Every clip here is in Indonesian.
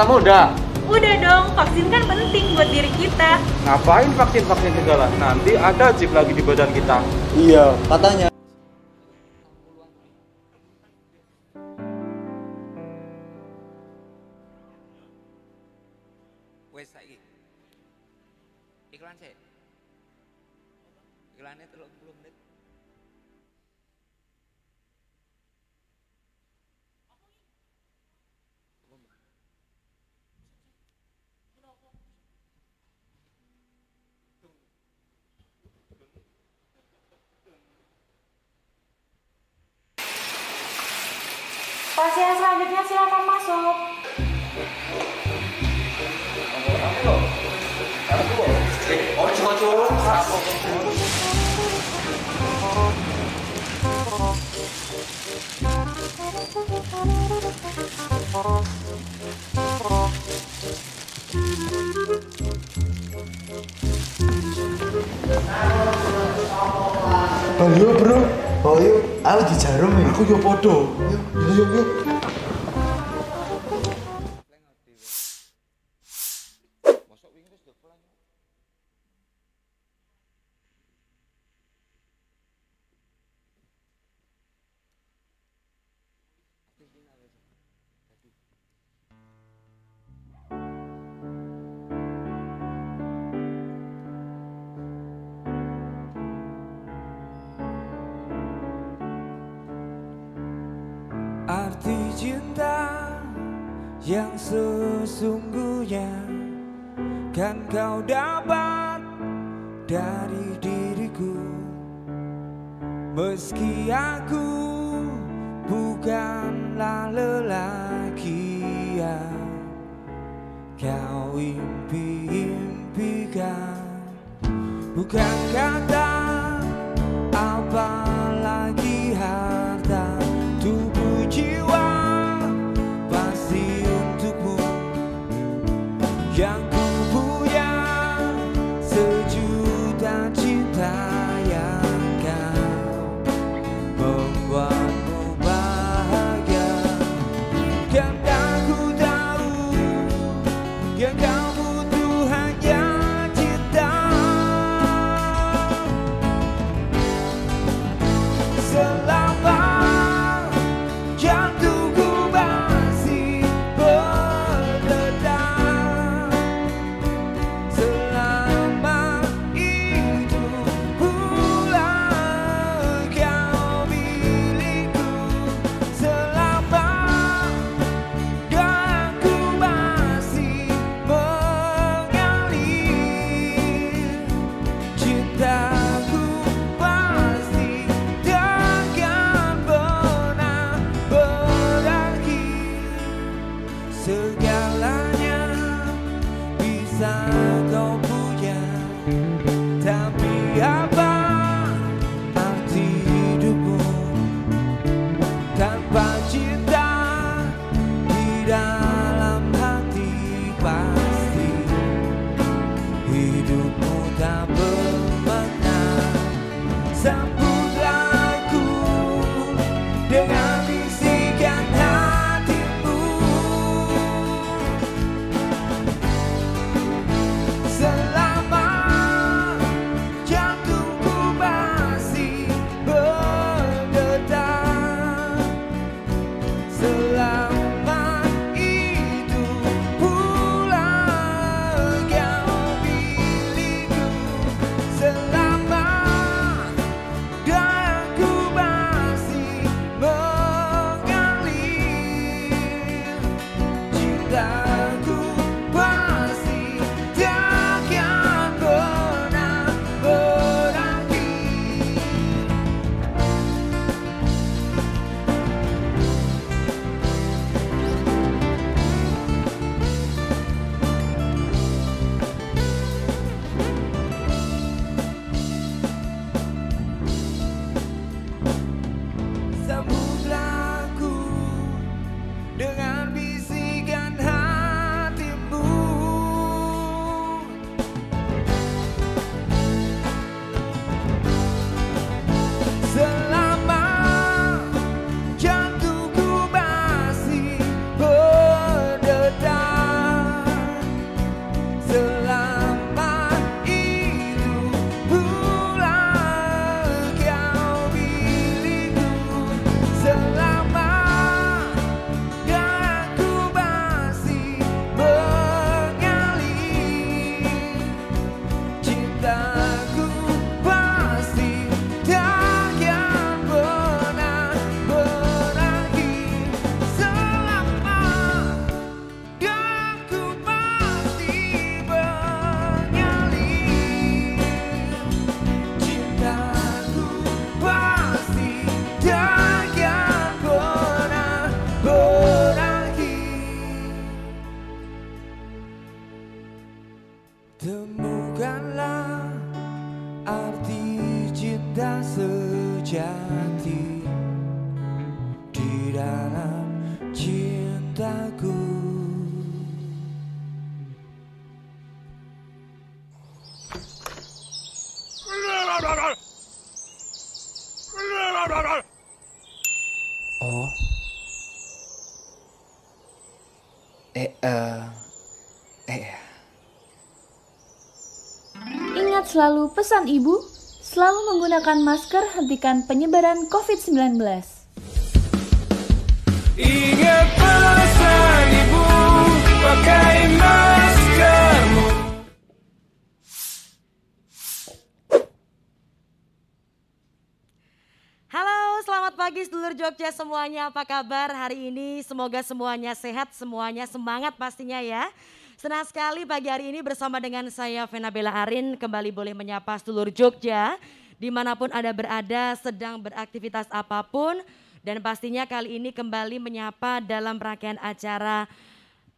kamu udah? Udah dong, vaksin kan penting buat diri kita. Ngapain vaksin-vaksin segala? Nanti ada chip lagi di badan kita. Iya, katanya Arti cinta yang sesungguhnya kan kau dapat dari diriku. Meski aku bukanlah lelah kau impi-impikan. Bukan kata selalu pesan ibu, selalu menggunakan masker hentikan penyebaran COVID-19. Ingat pesan ibu Pakai maskermu Halo, selamat pagi sedulur Jogja semuanya. Apa kabar hari ini? Semoga semuanya sehat, semuanya semangat pastinya ya. Senang sekali pagi hari ini bersama dengan saya Vena Bella Arin kembali boleh menyapa sedulur Jogja di mana pun Anda berada sedang beraktivitas apa pun dan pastinya kali ini kembali menyapa dalam rangkaian acara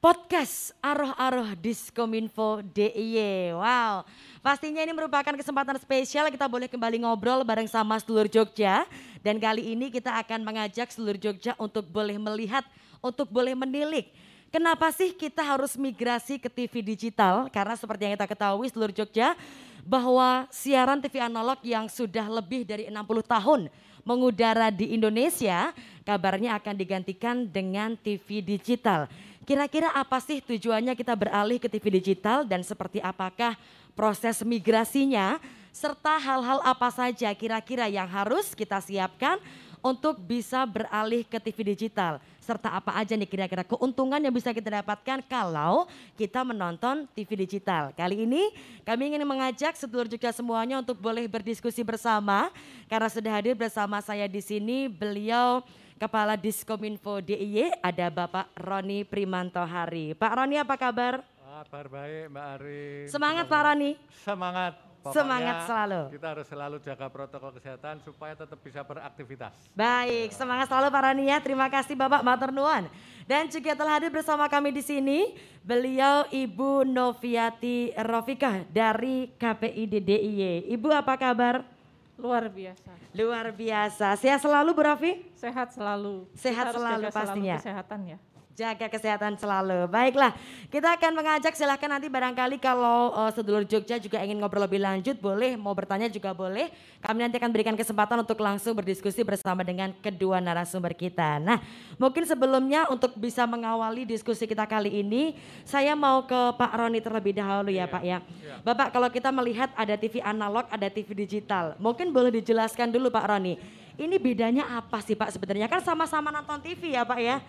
podcast Aroh-Aroh Diskominfo DIY. Wow, pastinya ini merupakan kesempatan spesial kita boleh kembali ngobrol bareng sama seluruh Jogja. Dan kali ini kita akan mengajak seluruh Jogja untuk boleh melihat, untuk boleh menilik. Kenapa sih kita harus migrasi ke TV digital? Karena seperti yang kita ketahui seluruh Jogja, bahwa siaran TV analog yang sudah lebih dari 60 tahun mengudara di Indonesia, kabarnya akan digantikan dengan TV digital. Kira-kira apa sih tujuannya kita beralih ke TV digital dan seperti apakah proses migrasinya serta hal-hal apa saja kira-kira yang harus kita siapkan untuk bisa beralih ke TV digital serta apa aja nih kira-kira keuntungan yang bisa kita dapatkan kalau kita menonton TV digital. Kali ini kami ingin mengajak sedulur juga semuanya untuk boleh berdiskusi bersama karena sudah hadir bersama saya di sini beliau Kepala Diskominfo DIY ada Bapak Roni Primantohari. Pak Roni apa kabar? Kabar baik Mbak Ari. Semangat Pak Roni. Semangat. Pokoknya Semangat selalu. Kita harus selalu jaga protokol kesehatan supaya tetap bisa beraktivitas. Baik, semangat selalu Pak Roni ya. Terima kasih Bapak Matur Nuwun. Dan juga telah hadir bersama kami di sini beliau Ibu Noviati Rofika dari KPI DIY. Ibu apa kabar? Luar biasa. Luar biasa. Sehat selalu Bu Rofi? Sehat selalu. Sehat Kita selalu pastinya. kesehatan ya. Jaga kesehatan selalu. Baiklah, kita akan mengajak silahkan nanti barangkali kalau uh, sedulur Jogja juga ingin ngobrol lebih lanjut boleh, mau bertanya juga boleh. Kami nanti akan berikan kesempatan untuk langsung berdiskusi bersama dengan kedua narasumber kita. Nah, mungkin sebelumnya untuk bisa mengawali diskusi kita kali ini, saya mau ke Pak Roni terlebih dahulu ya Pak ya. Bapak kalau kita melihat ada TV analog, ada TV digital. Mungkin boleh dijelaskan dulu Pak Roni. Ini bedanya apa sih Pak sebenarnya? Kan sama-sama nonton TV ya Pak ya.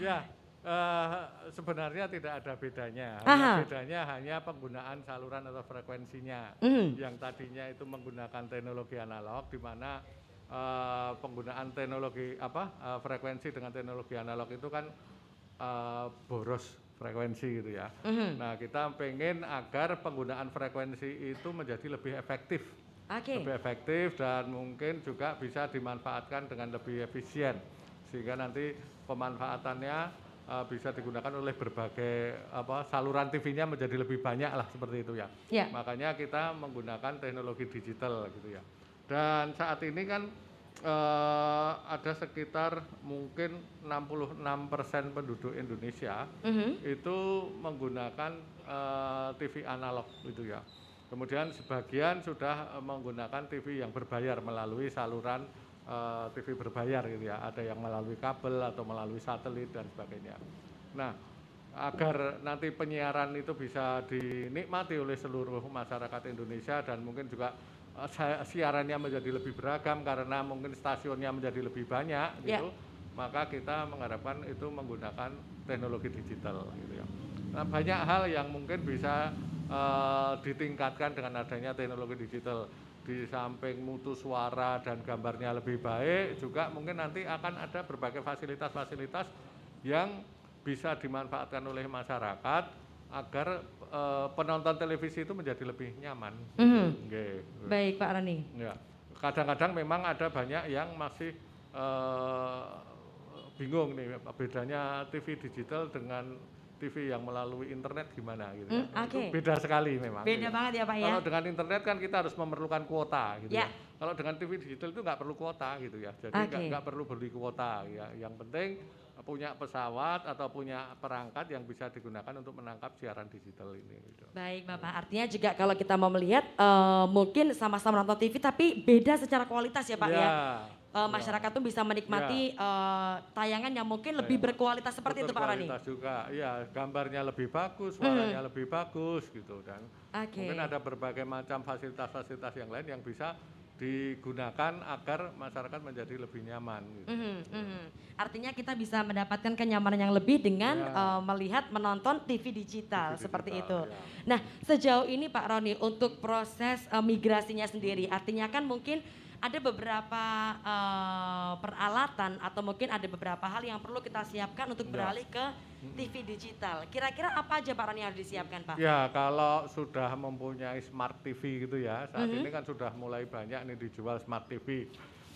Ya, eh, sebenarnya tidak ada bedanya. Hanya bedanya hanya penggunaan saluran atau frekuensinya. Mhm. Yang tadinya itu menggunakan teknologi analog di mana eh, penggunaan teknologi apa eh, frekuensi dengan teknologi analog itu kan eh, boros frekuensi gitu ya. Mhm. Nah, kita pengen agar penggunaan frekuensi itu menjadi lebih efektif. Oke. lebih efektif dan mungkin juga bisa dimanfaatkan dengan lebih efisien sehingga nanti pemanfaatannya uh, bisa digunakan oleh berbagai apa saluran TV-nya menjadi lebih banyak lah seperti itu ya. Ya. Makanya kita menggunakan teknologi digital gitu ya. Dan saat ini kan eh, ada sekitar mungkin 66% penduduk Indonesia Mhm. itu menggunakan eh, TV analog gitu ya. Kemudian sebagian sudah menggunakan TV yang berbayar melalui saluran eh, TV berbayar gitu ya. Ada yang melalui kabel atau melalui satelit dan sebagainya. Nah, agar nanti penyiaran itu bisa dinikmati oleh seluruh masyarakat Indonesia dan mungkin juga eh, siarannya menjadi lebih beragam karena mungkin stasiunnya menjadi lebih banyak Ya. gitu. Maka kita mengharapkan itu menggunakan teknologi digital gitu ya. Nah, banyak hal yang mungkin bisa eh, ditingkatkan dengan adanya teknologi digital di samping mutu suara dan gambarnya lebih baik juga mungkin nanti akan ada berbagai fasilitas-fasilitas yang bisa dimanfaatkan oleh masyarakat agar eh, penonton televisi itu menjadi lebih nyaman. Mhm. Nggih. Baik Pak Roni. Ya, kadang-kadang memang ada banyak yang masih eh, bingung nih bedanya TV digital dengan TV yang melalui internet gimana gitu ya. Hmm, Itu oke. beda sekali memang. Beda gitu. banget ya Pak ya. Kalau dengan internet kan kita harus memerlukan kuota gitu Ya. ya. Kalau dengan TV digital itu nggak perlu kuota gitu ya. Jadi nggak nggak perlu beli kuota ya. Yang penting punya pesawat atau punya perangkat yang bisa digunakan untuk menangkap siaran digital ini. Gitu. Baik Bapak, artinya juga kalau kita mau melihat eh, mungkin sama-sama nonton TV tapi beda secara kualitas ya Pak ya. Eh, masyarakat tuh bisa menikmati eh, tayangan yang mungkin lebih berkualitas seperti itu Pak Roni. Berkualitas juga, iya gambarnya lebih bagus, suaranya lebih bagus gitu dan Oke. mungkin ada berbagai macam fasilitas-fasilitas yang lain yang bisa digunakan agar masyarakat menjadi lebih nyaman. Gitu. Mhm, mhm. Artinya kita bisa mendapatkan kenyamanan yang lebih dengan Ya. eh, melihat menonton TV digital TV seperti digital, itu. ya. Nah sejauh ini Pak Roni untuk proses eh, migrasinya sendiri, artinya kan mungkin ada beberapa eh, peralatan atau mungkin ada beberapa hal yang perlu kita siapkan untuk Ya. beralih ke TV digital. Kira-kira apa aja Pak yang harus disiapkan Pak? Ya kalau sudah mempunyai smart TV gitu ya, saat Mhm. ini kan sudah mulai banyak nih dijual smart TV.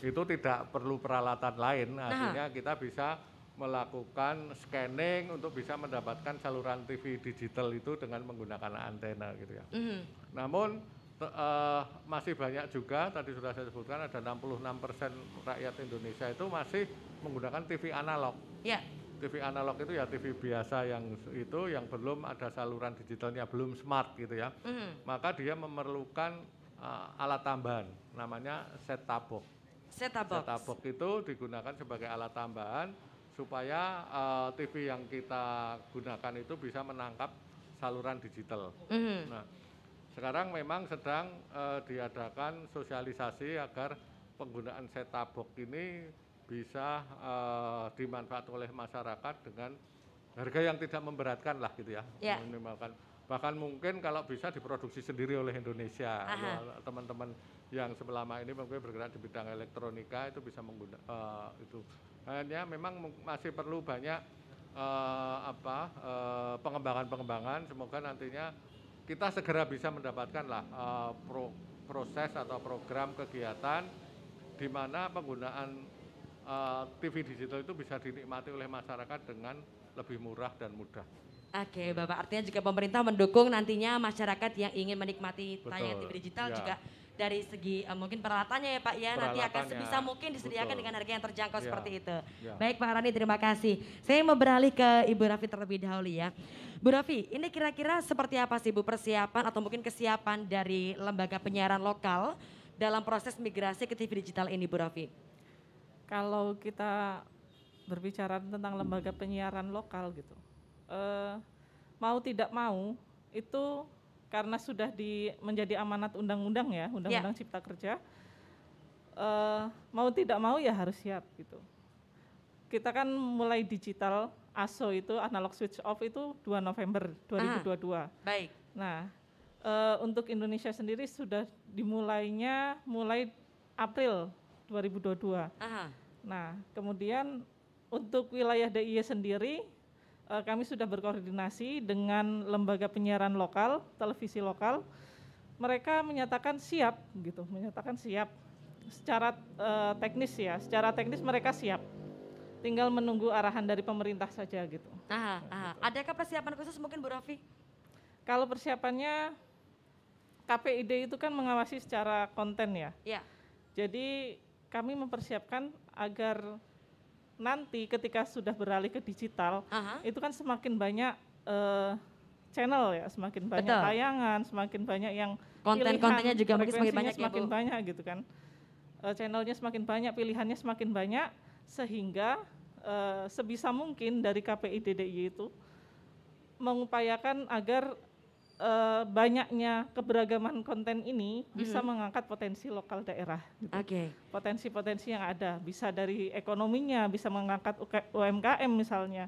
Itu tidak perlu peralatan lain, Nah. artinya kita bisa melakukan scanning untuk bisa mendapatkan saluran TV digital itu dengan menggunakan antena gitu ya. Mhm. Namun eh, masih banyak juga tadi sudah saya sebutkan ada 66% rakyat Indonesia itu masih menggunakan TV analog. Ya. TV analog itu ya TV biasa yang itu yang belum ada saluran digitalnya belum smart gitu ya. Mhm. Maka dia memerlukan eh, alat tambahan namanya set top box. Set-top box. Set-top box itu digunakan sebagai alat tambahan supaya eh, TV yang kita gunakan itu bisa menangkap saluran digital. Mhm. Nah, sekarang memang sedang eh, diadakan sosialisasi agar penggunaan set-top box ini bisa eh, dimanfaat oleh masyarakat dengan harga yang tidak memberatkan lah gitu ya, Ya. minimalkan. Bahkan mungkin kalau bisa diproduksi sendiri oleh Indonesia. Teman-teman yang selama ini mungkin bergerak di bidang elektronika itu bisa menggunakan itu. Hanya memang masih perlu banyak eh, apa pengembangan-pengembangan. Semoga nantinya kita segera bisa mendapatkan lah eh, pro- proses atau program kegiatan di mana penggunaan eh, TV digital itu bisa dinikmati oleh masyarakat dengan lebih murah dan mudah. Oke, Bapak. Artinya juga pemerintah mendukung nantinya masyarakat yang ingin menikmati Betul, tayangan TV digital ya. juga dari segi eh, mungkin peralatannya ya Pak ya nanti akan sebisa mungkin disediakan betul. dengan harga yang terjangkau Ya, seperti itu. ya. Baik Pak Rani, terima kasih. Saya mau beralih ke Ibu Rafi terlebih dahulu ya. Bu Rafi, ini kira-kira seperti apa sih Bu persiapan atau mungkin kesiapan dari lembaga penyiaran lokal dalam proses migrasi ke TV digital ini Bu Rafi? kalau kita berbicara tentang lembaga penyiaran lokal gitu, eh, mau tidak mau itu karena sudah di menjadi amanat undang-undang ya, undang-undang Cipta Kerja, eh, mau tidak mau ya harus siap gitu. Kita kan mulai digital, ASO itu analog switch off itu 2 November 2022. Baik. Nah, eh, untuk Indonesia sendiri sudah dimulainya mulai April 2022. Aha. Nah, kemudian untuk wilayah DIY sendiri, eh, kami sudah berkoordinasi dengan lembaga penyiaran lokal, televisi lokal. Mereka menyatakan siap, gitu, menyatakan siap secara eh, teknis ya, secara teknis mereka siap. Tinggal menunggu arahan dari pemerintah saja gitu. Aha, aha. Adakah persiapan khusus mungkin Bu Rafi? Kalau persiapannya KPID itu kan mengawasi secara konten ya. Ya. Jadi kami mempersiapkan agar nanti ketika sudah beralih ke digital, Aha. itu kan semakin banyak eh, channel ya, semakin banyak Betul. tayangan, semakin banyak yang Konten-kontennya juga mungkin semakin banyak ya, semakin Bu. banyak gitu kan. Eh, channelnya semakin banyak, pilihannya semakin banyak, sehingga eh, sebisa mungkin dari KPI DDI itu mengupayakan agar eh, banyaknya keberagaman konten ini bisa Mhm. mengangkat potensi lokal daerah. gitu. Oke. Potensi-potensi yang ada bisa dari ekonominya, bisa mengangkat UMKM misalnya,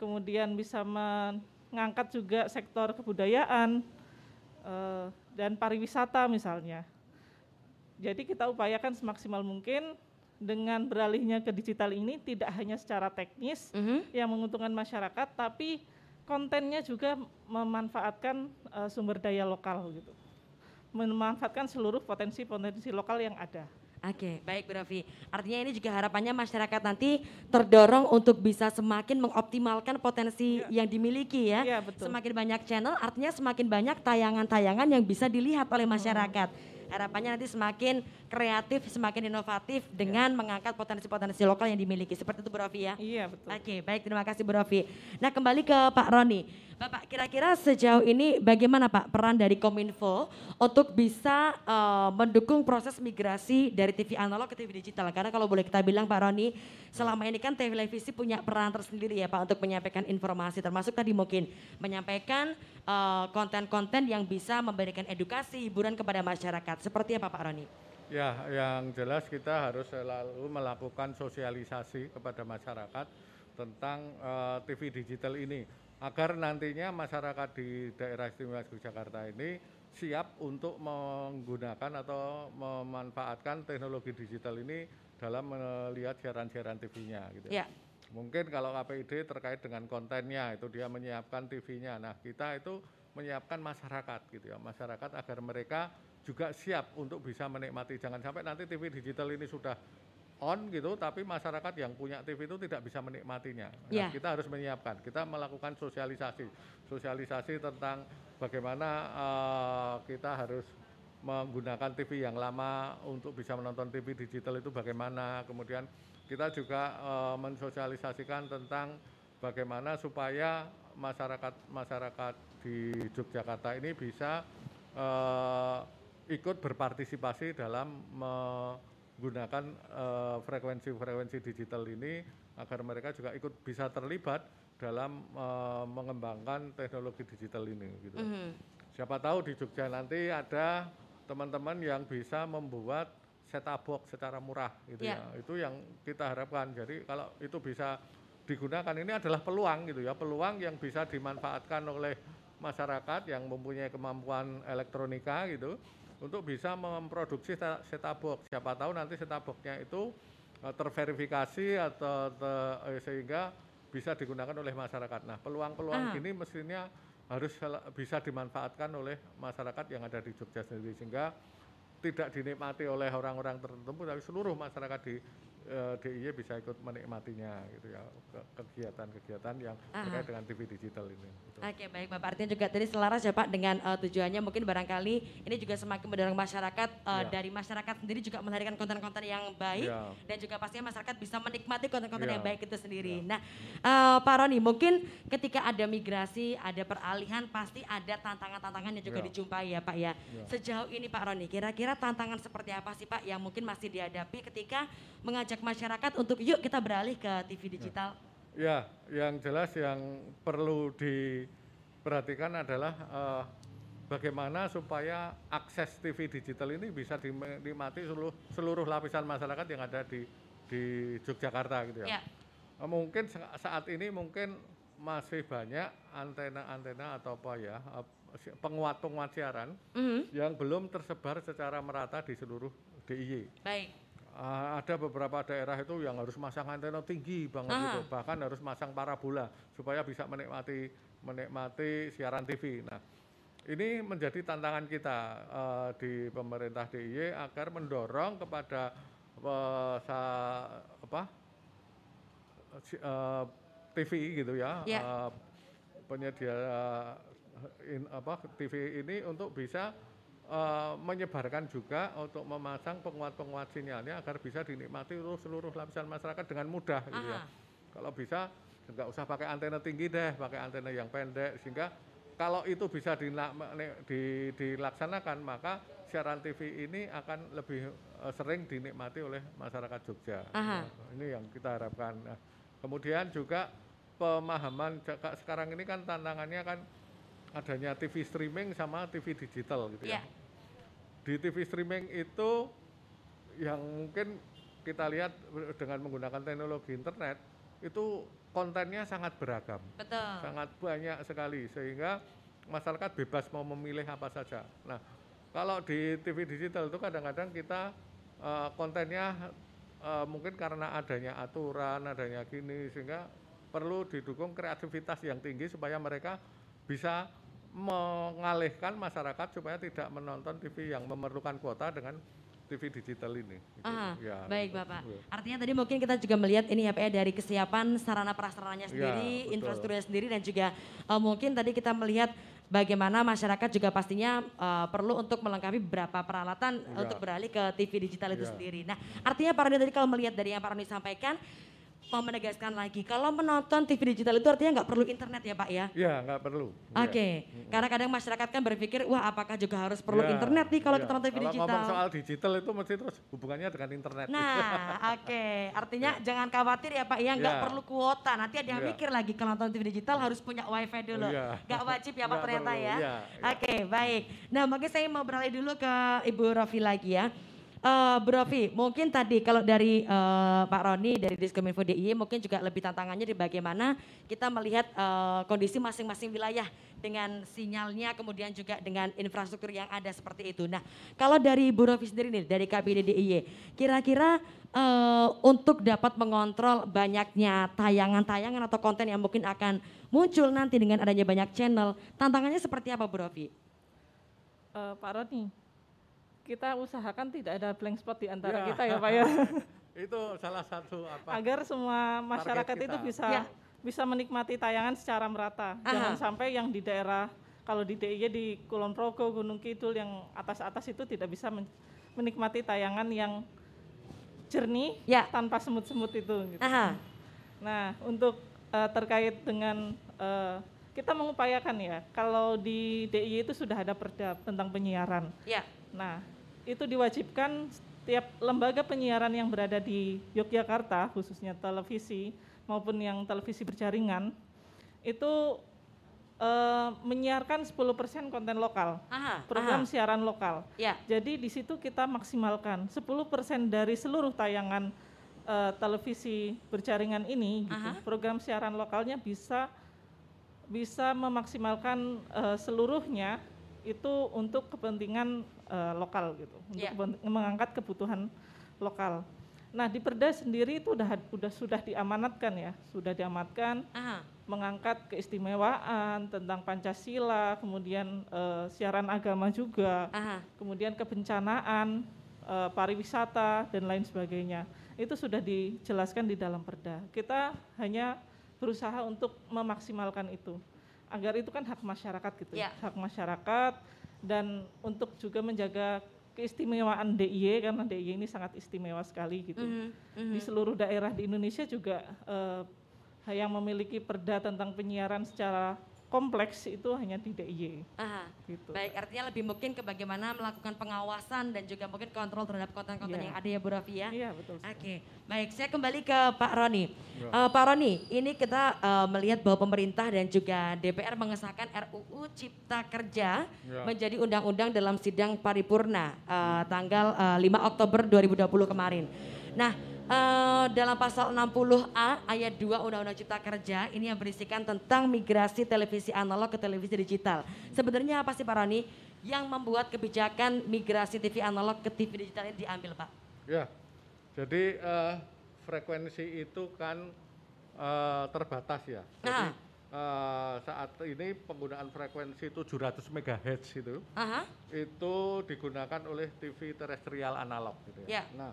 kemudian bisa mengangkat juga sektor kebudayaan eh, dan pariwisata misalnya. Jadi kita upayakan semaksimal mungkin dengan beralihnya ke digital ini tidak hanya secara teknis Mhm. yang menguntungkan masyarakat, tapi kontennya juga memanfaatkan eh, sumber daya lokal gitu, memanfaatkan seluruh potensi-potensi lokal yang ada. Oke, baik Bu Raffi. Artinya ini juga harapannya masyarakat nanti terdorong untuk bisa semakin mengoptimalkan potensi yang dimiliki ya. Iya, betul. Semakin banyak channel artinya semakin banyak tayangan-tayangan yang bisa dilihat oleh masyarakat. Harapannya nanti semakin kreatif, semakin inovatif dengan mengangkat potensi-potensi lokal yang dimiliki. Seperti itu Bu Rofi ya? Iya betul. Oke, baik terima kasih Bu Rofi. Nah kembali ke Pak Roni. Bapak kira-kira sejauh ini bagaimana Pak peran dari Kominfo untuk bisa eh, mendukung proses migrasi dari TV analog ke TV digital? Karena kalau boleh kita bilang Pak Roni, selama ini kan televisi punya peran tersendiri ya Pak untuk menyampaikan informasi termasuk tadi mungkin menyampaikan eh, konten-konten yang bisa memberikan edukasi, hiburan kepada masyarakat. Seperti apa Pak Roni? Ya, yang jelas kita harus selalu melakukan sosialisasi kepada masyarakat tentang eh, TV digital ini agar nantinya masyarakat di daerah istimewa Yogyakarta ini siap untuk menggunakan atau memanfaatkan teknologi digital ini dalam melihat siaran-siaran TV-nya gitu. Ya. Mungkin kalau KPID terkait dengan kontennya itu dia menyiapkan TV-nya. Nah, kita itu menyiapkan masyarakat gitu ya, masyarakat agar mereka juga siap untuk bisa menikmati. Jangan sampai nanti TV digital ini sudah on gitu, tapi masyarakat yang punya TV itu tidak bisa menikmatinya. Nah, Ya. Kita harus menyiapkan. Kita melakukan sosialisasi, sosialisasi tentang bagaimana eh, kita harus menggunakan TV yang lama untuk bisa menonton TV digital itu bagaimana. Kemudian kita juga eh, mensosialisasikan tentang bagaimana supaya masyarakat masyarakat di Yogyakarta ini bisa eh, ikut berpartisipasi dalam menggunakan eh, frekuensi-frekuensi digital ini agar mereka juga ikut bisa terlibat dalam eh, mengembangkan teknologi digital ini gitu. Mhm. Siapa tahu di Jogja nanti ada teman-teman yang bisa membuat set-top box secara murah gitu Ya. ya. Itu yang kita harapkan. Jadi kalau itu bisa digunakan ini adalah peluang gitu ya, peluang yang bisa dimanfaatkan oleh masyarakat yang mempunyai kemampuan elektronika gitu untuk bisa memproduksi set- set-top box. Siapa tahu nanti set-top box-nya itu eh, terverifikasi atau te- eh, sehingga bisa digunakan oleh masyarakat. Nah, peluang-peluang Ah. ini mestinya harus bisa dimanfaatkan oleh masyarakat yang ada di Jogja sendiri sehingga tidak dinikmati oleh orang-orang tertentu tapi seluruh masyarakat di eh, DIY bisa ikut menikmatinya gitu ya ke- kegiatan-kegiatan yang Aha. terkait dengan TV digital ini. gitu. Oke baik Bapak artinya juga tadi selaras ya Pak dengan eh, tujuannya mungkin barangkali ini juga semakin mendorong masyarakat eh, Ya. dari masyarakat sendiri juga melahirkan konten-konten yang baik Ya. dan juga pastinya masyarakat bisa menikmati konten-konten Ya. yang baik itu sendiri. Nah eh, Pak Roni mungkin ketika ada migrasi, ada peralihan pasti ada tantangan-tantangan yang juga Ya. dijumpai ya Pak ya. Ya. Sejauh ini Pak Roni kira-kira tantangan seperti apa sih Pak yang mungkin masih dihadapi ketika mengajak masyarakat untuk yuk kita beralih ke TV digital? Ya, yang jelas yang perlu diperhatikan adalah eh, bagaimana supaya akses TV digital ini bisa dinikmati seluruh, seluruh lapisan masyarakat yang ada di di Yogyakarta gitu ya. Ya. Eh, Mungkin sa- saat ini mungkin masih banyak antena-antena atau apa ya eh, penguat-penguat siaran Mhm. yang belum tersebar secara merata di seluruh DIY. Baik. Ah, ada beberapa daerah itu yang harus masang antena tinggi banget Ah. gitu, bahkan harus masang parabola supaya bisa menikmati menikmati siaran TV. Nah, ini menjadi tantangan kita eh, di pemerintah DIY agar mendorong kepada eh, sa- apa si- eh, TV gitu ya, Ya. eh, penyedia eh, in- apa TV ini untuk bisa eh, menyebarkan juga untuk memasang penguat-penguat sinyalnya agar bisa dinikmati oleh seluruh lapisan masyarakat dengan mudah gitu ya. Kalau bisa nggak usah pakai antena tinggi deh, pakai antena yang pendek sehingga kalau itu bisa dilaksanakan maka siaran TV ini akan lebih eh, sering dinikmati oleh masyarakat Jogja. Aha. Nah, ini yang kita harapkan. Nah, kemudian juga pemahaman sekarang ini kan tantangannya kan adanya TV streaming sama TV digital gitu ya. Ya. Di TV streaming itu yang mungkin kita lihat dengan menggunakan teknologi internet itu kontennya sangat beragam, Betul. sangat banyak sekali sehingga masyarakat bebas mau memilih apa saja. Nah, kalau di TV digital itu kadang-kadang kita eh, kontennya eh, mungkin karena adanya aturan, adanya gini sehingga perlu didukung kreativitas yang tinggi supaya mereka bisa mengalihkan masyarakat supaya tidak menonton TV yang memerlukan kuota dengan TV digital ini. gitu. Ah, Ya, baik. Bapak. Ya. Artinya tadi mungkin kita juga melihat ini ya Pak ya dari kesiapan sarana prasarananya sendiri, betul. infrastrukturnya sendiri dan juga eh, mungkin tadi kita melihat bagaimana masyarakat juga pastinya eh, perlu untuk melengkapi beberapa peralatan Ya. untuk beralih ke TV digital itu Ya. sendiri. Nah, artinya Pak Roni tadi kalau melihat dari yang Pak Roni sampaikan mau menegaskan lagi kalau menonton TV digital itu artinya nggak perlu internet ya Pak ya? Ya, nggak perlu. Oke, Ya. karena kadang masyarakat kan berpikir, wah apakah juga harus perlu Ya, internet nih kalau ya. kita nonton TV Kalau digital? ngomong soal digital itu mesti terus hubungannya dengan internet. Nah, oke. Artinya jangan khawatir ya Pak, ya nggak Ya. perlu kuota. Nanti ada yang Ya. mikir lagi kalau nonton TV digital harus punya wifi dulu. Iya. Nggak wajib ya Pak ternyata perlu, ya. iya, iya. Oke, baik. Nah, mungkin saya mau beralih dulu ke Ibu Rofi lagi ya. Eh Bu Rofi, mungkin tadi kalau dari eh, Pak Roni dari Diskominfo DIY mungkin juga lebih tantangannya di bagaimana kita melihat eh, kondisi masing-masing wilayah dengan sinyalnya kemudian juga dengan infrastruktur yang ada seperti itu. Nah, kalau dari Bu Rofi sendiri nih dari KPD DIY, kira-kira eh, untuk dapat mengontrol banyaknya tayangan-tayangan atau konten yang mungkin akan muncul nanti dengan adanya banyak channel, tantangannya seperti apa Bu Rofi? Eh, Pak Roni, kita usahakan tidak ada blank spot di antara Ya. kita ya Pak ya. itu salah satu apa? Agar semua masyarakat itu bisa Ya. bisa menikmati tayangan secara merata. Aha. Jangan sampai yang di daerah kalau di DIY di Kulon Progo, Gunung Kidul yang atas-atas itu tidak bisa men- menikmati tayangan yang jernih Ya. tanpa semut-semut itu. Gitu. Aha. Nah, untuk eh, terkait dengan eh, kita mengupayakan ya, kalau di DIY itu sudah ada perda tentang penyiaran. Ya. Nah, itu diwajibkan setiap lembaga penyiaran yang berada di Yogyakarta, khususnya televisi maupun yang televisi berjaringan, itu eh, menyiarkan 10% konten lokal, Aha. program aha. siaran lokal. Ya. Jadi di situ kita maksimalkan 10% dari seluruh tayangan eh, televisi berjaringan ini, gitu, program siaran lokalnya bisa bisa memaksimalkan eh, seluruhnya itu untuk kepentingan eh, lokal gitu, untuk Ya. kepen- mengangkat kebutuhan lokal. Nah di Perda sendiri itu udah udah sudah diamanatkan ya, sudah diamanatkan Aha. mengangkat keistimewaan tentang Pancasila, kemudian eh, siaran agama juga, Aha. kemudian kebencanaan, eh, pariwisata dan lain sebagainya. Itu sudah dijelaskan di dalam Perda. Kita hanya berusaha untuk memaksimalkan itu. Agar itu kan hak masyarakat gitu. Ya. Hak masyarakat dan untuk juga menjaga keistimewaan DIY karena DIY ini sangat istimewa sekali gitu Mhm, mhm. di seluruh daerah di Indonesia juga eh, yang memiliki perda tentang penyiaran secara kompleks itu hanya di DIY. Aha. Gitu. Baik, artinya lebih mungkin ke bagaimana melakukan pengawasan dan juga mungkin kontrol terhadap konten-konten Iya. yang ada ya Bu Rafi ya. Iya betul. Oke, baik saya kembali ke Pak Roni. Ya. Eh, Pak Roni, ini kita eh, melihat bahwa pemerintah dan juga DPR mengesahkan RUU Cipta Kerja Ya. menjadi undang-undang dalam sidang paripurna eh, tanggal eh, 5 Oktober 2020 kemarin. Nah, eh, dalam pasal 60A ayat 2 Undang-Undang Cipta Kerja ini yang berisikan tentang migrasi televisi analog ke televisi digital. Sebenarnya apa sih Pak Roni yang membuat kebijakan migrasi TV analog ke TV digital ini diambil Pak? Ya, jadi eh, frekuensi itu kan eh, terbatas ya. Jadi Nah. eh, saat ini penggunaan frekuensi 700 MHz itu Aha. itu digunakan oleh TV terestrial analog gitu ya. Ya. Nah,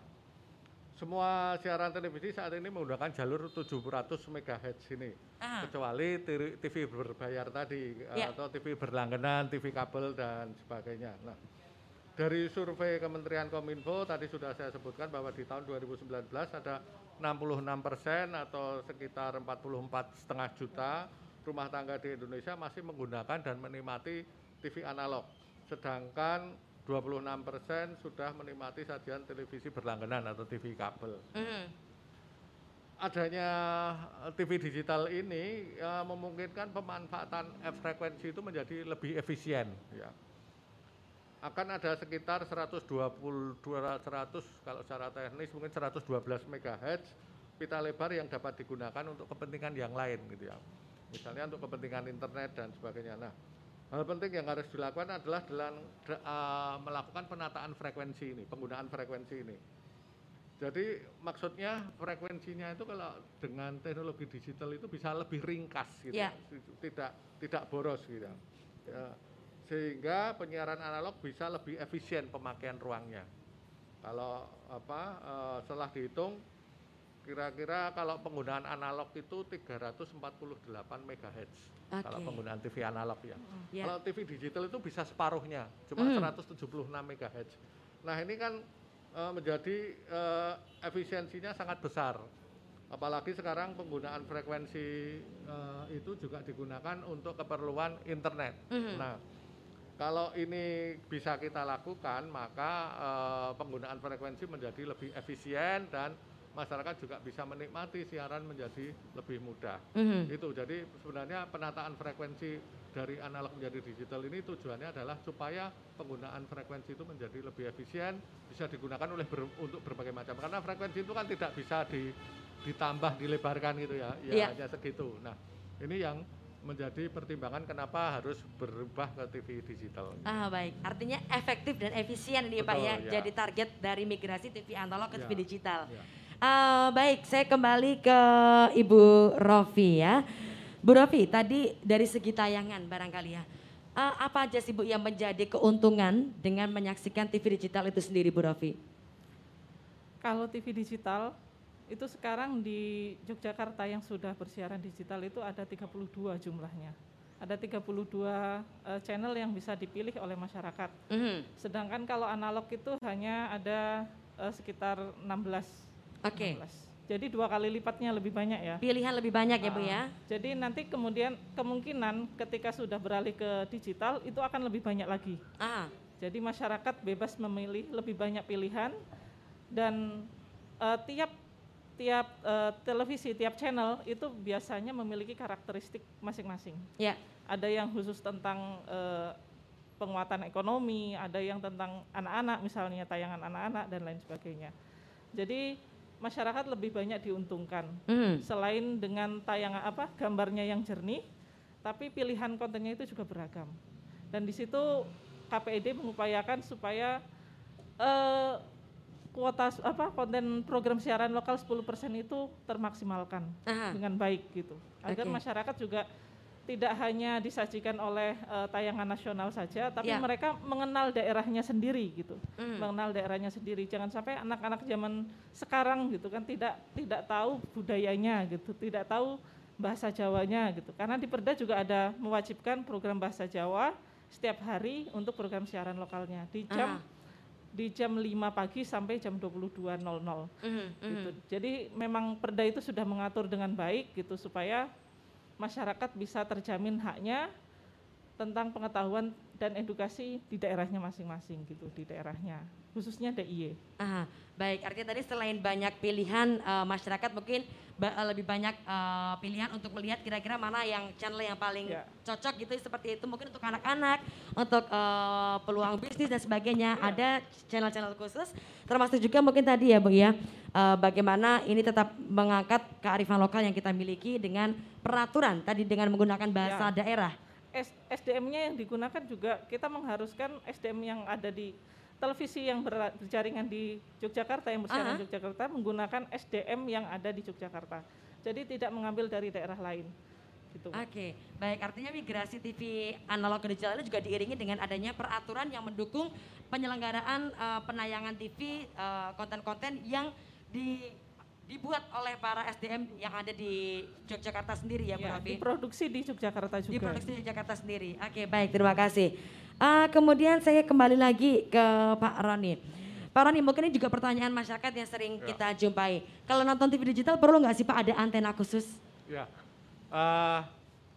semua siaran televisi saat ini menggunakan jalur 700 MHz ini. Ah. Kecuali TV berbayar tadi eh, Ya. atau TV berlangganan, TV kabel dan sebagainya. Nah, dari survei Kementerian Kominfo tadi sudah saya sebutkan bahwa di tahun 2019 ada 66 persen atau sekitar 44 setengah juta rumah tangga di Indonesia masih menggunakan dan menikmati TV analog. Sedangkan 26 persen sudah menikmati sajian televisi berlangganan atau TV kabel. Mhm. Adanya eh, TV digital ini eh, memungkinkan pemanfaatan frekuensi itu menjadi lebih efisien. Ya. Akan ada sekitar 120 200 kalau secara teknis mungkin 112 MHz pita lebar yang dapat digunakan untuk kepentingan yang lain gitu ya. Misalnya untuk kepentingan internet dan sebagainya. Nah, hal penting yang harus dilakukan adalah dalam da- eh, melakukan penataan frekuensi ini, penggunaan frekuensi ini. Jadi maksudnya frekuensinya itu kalau dengan teknologi digital itu bisa lebih ringkas gitu, Ya. tidak tidak boros gitu. Ya. Sehingga penyiaran analog bisa lebih efisien pemakaian ruangnya. Kalau apa eh, setelah dihitung kira-kira kalau penggunaan analog itu 348 MHz. Kalau Oke. penggunaan TV analog ya. Ya. Kalau TV digital itu bisa separuhnya, cuma Hmm. 176 MHz. Nah, ini kan eh, menjadi eh, efisiensinya sangat besar. Apalagi sekarang penggunaan frekuensi eh, itu juga digunakan untuk keperluan internet. Mhm. Nah, kalau ini bisa kita lakukan, maka eh, penggunaan frekuensi menjadi lebih efisien dan masyarakat juga bisa menikmati siaran menjadi lebih mudah. Mhm. Itu jadi sebenarnya penataan frekuensi dari analog menjadi digital ini tujuannya adalah supaya penggunaan frekuensi itu menjadi lebih efisien, bisa digunakan oleh ber- untuk berbagai macam. Karena frekuensi itu kan tidak bisa di- ditambah, dilebarkan gitu ya, ya Iya. hanya segitu. Nah, ini yang menjadi pertimbangan kenapa harus berubah ke TV digital. Ah baik, artinya efektif dan efisien ini Pak ya, ya. jadi target dari migrasi TV analog ke Ya, TV digital. ya. Ah, baik, saya kembali ke Ibu Rofi ya. Bu Rofi, tadi dari segi tayangan barangkali ya, ah, apa aja sih Bu yang menjadi keuntungan dengan menyaksikan TV digital itu sendiri Bu Rofi? Kalau TV digital itu sekarang di Yogyakarta yang sudah bersiaran digital itu ada 32 jumlahnya. Ada 32 eh, channel yang bisa dipilih oleh masyarakat. Mhm. Sedangkan kalau analog itu hanya ada eh, sekitar 16. Oke. 16. Jadi dua kali lipatnya lebih banyak ya. Pilihan lebih banyak ya Bu Ah, ya? Jadi nanti kemudian kemungkinan ketika sudah beralih ke digital itu akan lebih banyak lagi. Ah, Jadi masyarakat bebas memilih lebih banyak pilihan dan eh, tiap tiap eh, televisi, tiap channel itu biasanya memiliki karakteristik masing-masing. ya. Ada yang khusus tentang eh, penguatan ekonomi, ada yang tentang anak-anak misalnya tayangan anak-anak dan lain sebagainya. Jadi masyarakat lebih banyak diuntungkan Mhm. selain dengan tayangan apa gambarnya yang jernih, tapi pilihan kontennya itu juga beragam. Dan di situ KPID mengupayakan supaya eh, kuota apa konten program siaran lokal 10% itu termaksimalkan Aha. dengan baik gitu. Agar Oke. masyarakat juga tidak hanya disajikan oleh eh, tayangan nasional saja, tapi Ya. mereka mengenal daerahnya sendiri gitu Mhm. mengenal daerahnya sendiri. Jangan sampai anak-anak zaman sekarang gitu kan tidak tidak tahu budayanya gitu, tidak tahu bahasa Jawanya gitu. Karena di Perda juga ada mewajibkan program bahasa Jawa setiap hari untuk program siaran lokalnya di jam Ah. di jam 5 pagi sampai jam 22.00 Mhm, gitu. mhm. Jadi memang Perda itu sudah mengatur dengan baik gitu supaya masyarakat bisa terjamin haknya tentang pengetahuan dan edukasi di daerahnya masing-masing gitu, di daerahnya, khususnya DIY. Aha, baik, artinya tadi selain banyak pilihan eh, masyarakat mungkin ba- eh, lebih banyak eh, pilihan untuk melihat kira-kira mana yang channel yang paling Ya. cocok gitu seperti itu mungkin untuk anak-anak, untuk eh, peluang bisnis dan sebagainya. Ada channel-channel khusus termasuk juga mungkin tadi ya Bu ya eh, bagaimana ini tetap mengangkat kearifan lokal yang kita miliki dengan peraturan tadi dengan menggunakan bahasa Ya. daerah. SDM-nya yang digunakan juga kita mengharuskan SDM yang ada di televisi yang ber- berjaringan di Yogyakarta yang bersiaran di Yogyakarta menggunakan SDM yang ada di Yogyakarta. Jadi tidak mengambil dari daerah lain. Gitu. Oke, baik artinya migrasi TV analog ke digital ini juga diiringi dengan adanya peraturan yang mendukung penyelenggaraan eh, penayangan TV eh, konten-konten yang di, dibuat oleh para SDM yang ada di Yogyakarta sendiri ya, Bu Ya, Rafi? diproduksi di Yogyakarta juga. Diproduksi di Jakarta sendiri. Oke, baik, terima kasih. Ah, kemudian saya kembali lagi ke Pak Roni. Pak Roni, mungkin ini juga pertanyaan masyarakat yang sering Ya. kita jumpai. Kalau nonton TV digital perlu nggak sih Pak ada antena khusus? Ya, eh,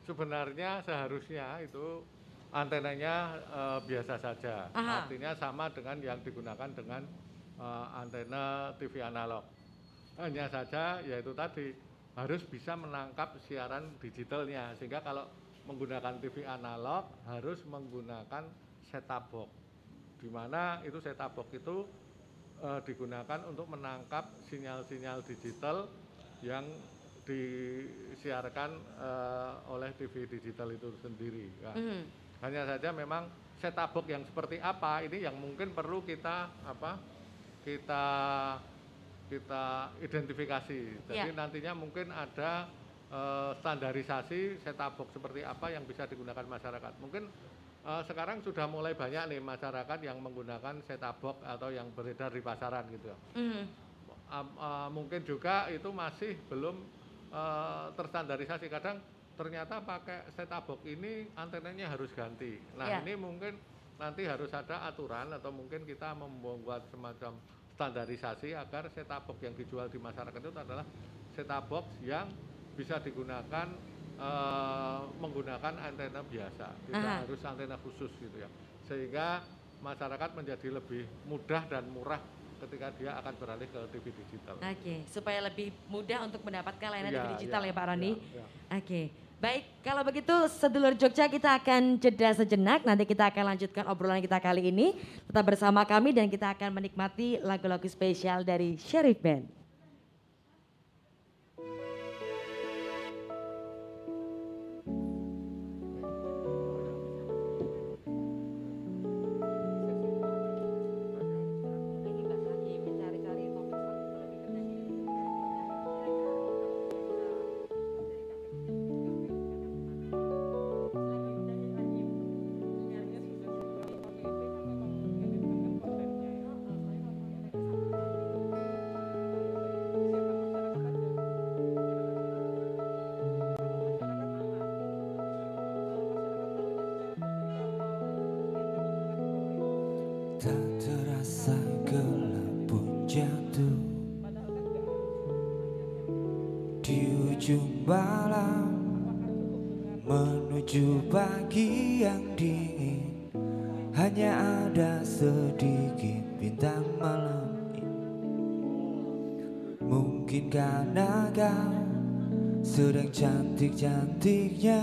sebenarnya seharusnya itu antenanya eh, biasa saja. Aha. Artinya sama dengan yang digunakan dengan eh, antena TV analog. Hanya saja yaitu tadi harus bisa menangkap siaran digitalnya sehingga kalau menggunakan TV analog harus menggunakan set-top box. Di mana itu set-top box itu eh, digunakan untuk menangkap sinyal-sinyal digital yang disiarkan eh, oleh TV digital itu sendiri. Nah, Mhm. Hanya saja memang set-top box yang seperti apa ini yang mungkin perlu kita apa kita kita identifikasi. Jadi Ya. nantinya mungkin ada eh, standarisasi set-top box seperti apa yang bisa digunakan masyarakat. Mungkin eh, sekarang sudah mulai banyak nih masyarakat yang menggunakan set-top box atau yang beredar di pasaran gitu. Hmm. Am- eh, mungkin juga itu masih belum eh, terstandarisasi. Kadang ternyata pakai set-top box ini antenanya harus ganti. Nah Ya. ini mungkin nanti harus ada aturan atau mungkin kita membuat semacam standarisasi agar set-top box yang dijual di masyarakat itu adalah set-top box yang bisa digunakan eh, menggunakan antena biasa, tidak Aha. harus antena khusus gitu ya. Sehingga masyarakat menjadi lebih mudah dan murah ketika dia akan beralih ke TV digital. Oke, supaya lebih mudah untuk mendapatkan layanan Iya, TV digital iya, ya Pak Roni. iya, iya. Oke, baik kalau begitu sedulur Jogja kita akan jeda sejenak, nanti kita akan lanjutkan obrolan kita kali ini. Tetap bersama kami dan kita akan menikmati lagu-lagu spesial dari Sheriff Band. Malam Menuju pagi yang dingin. Hanya ada sedikit bintang malam Mungkin karena kau sedang cantik-cantiknya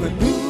But who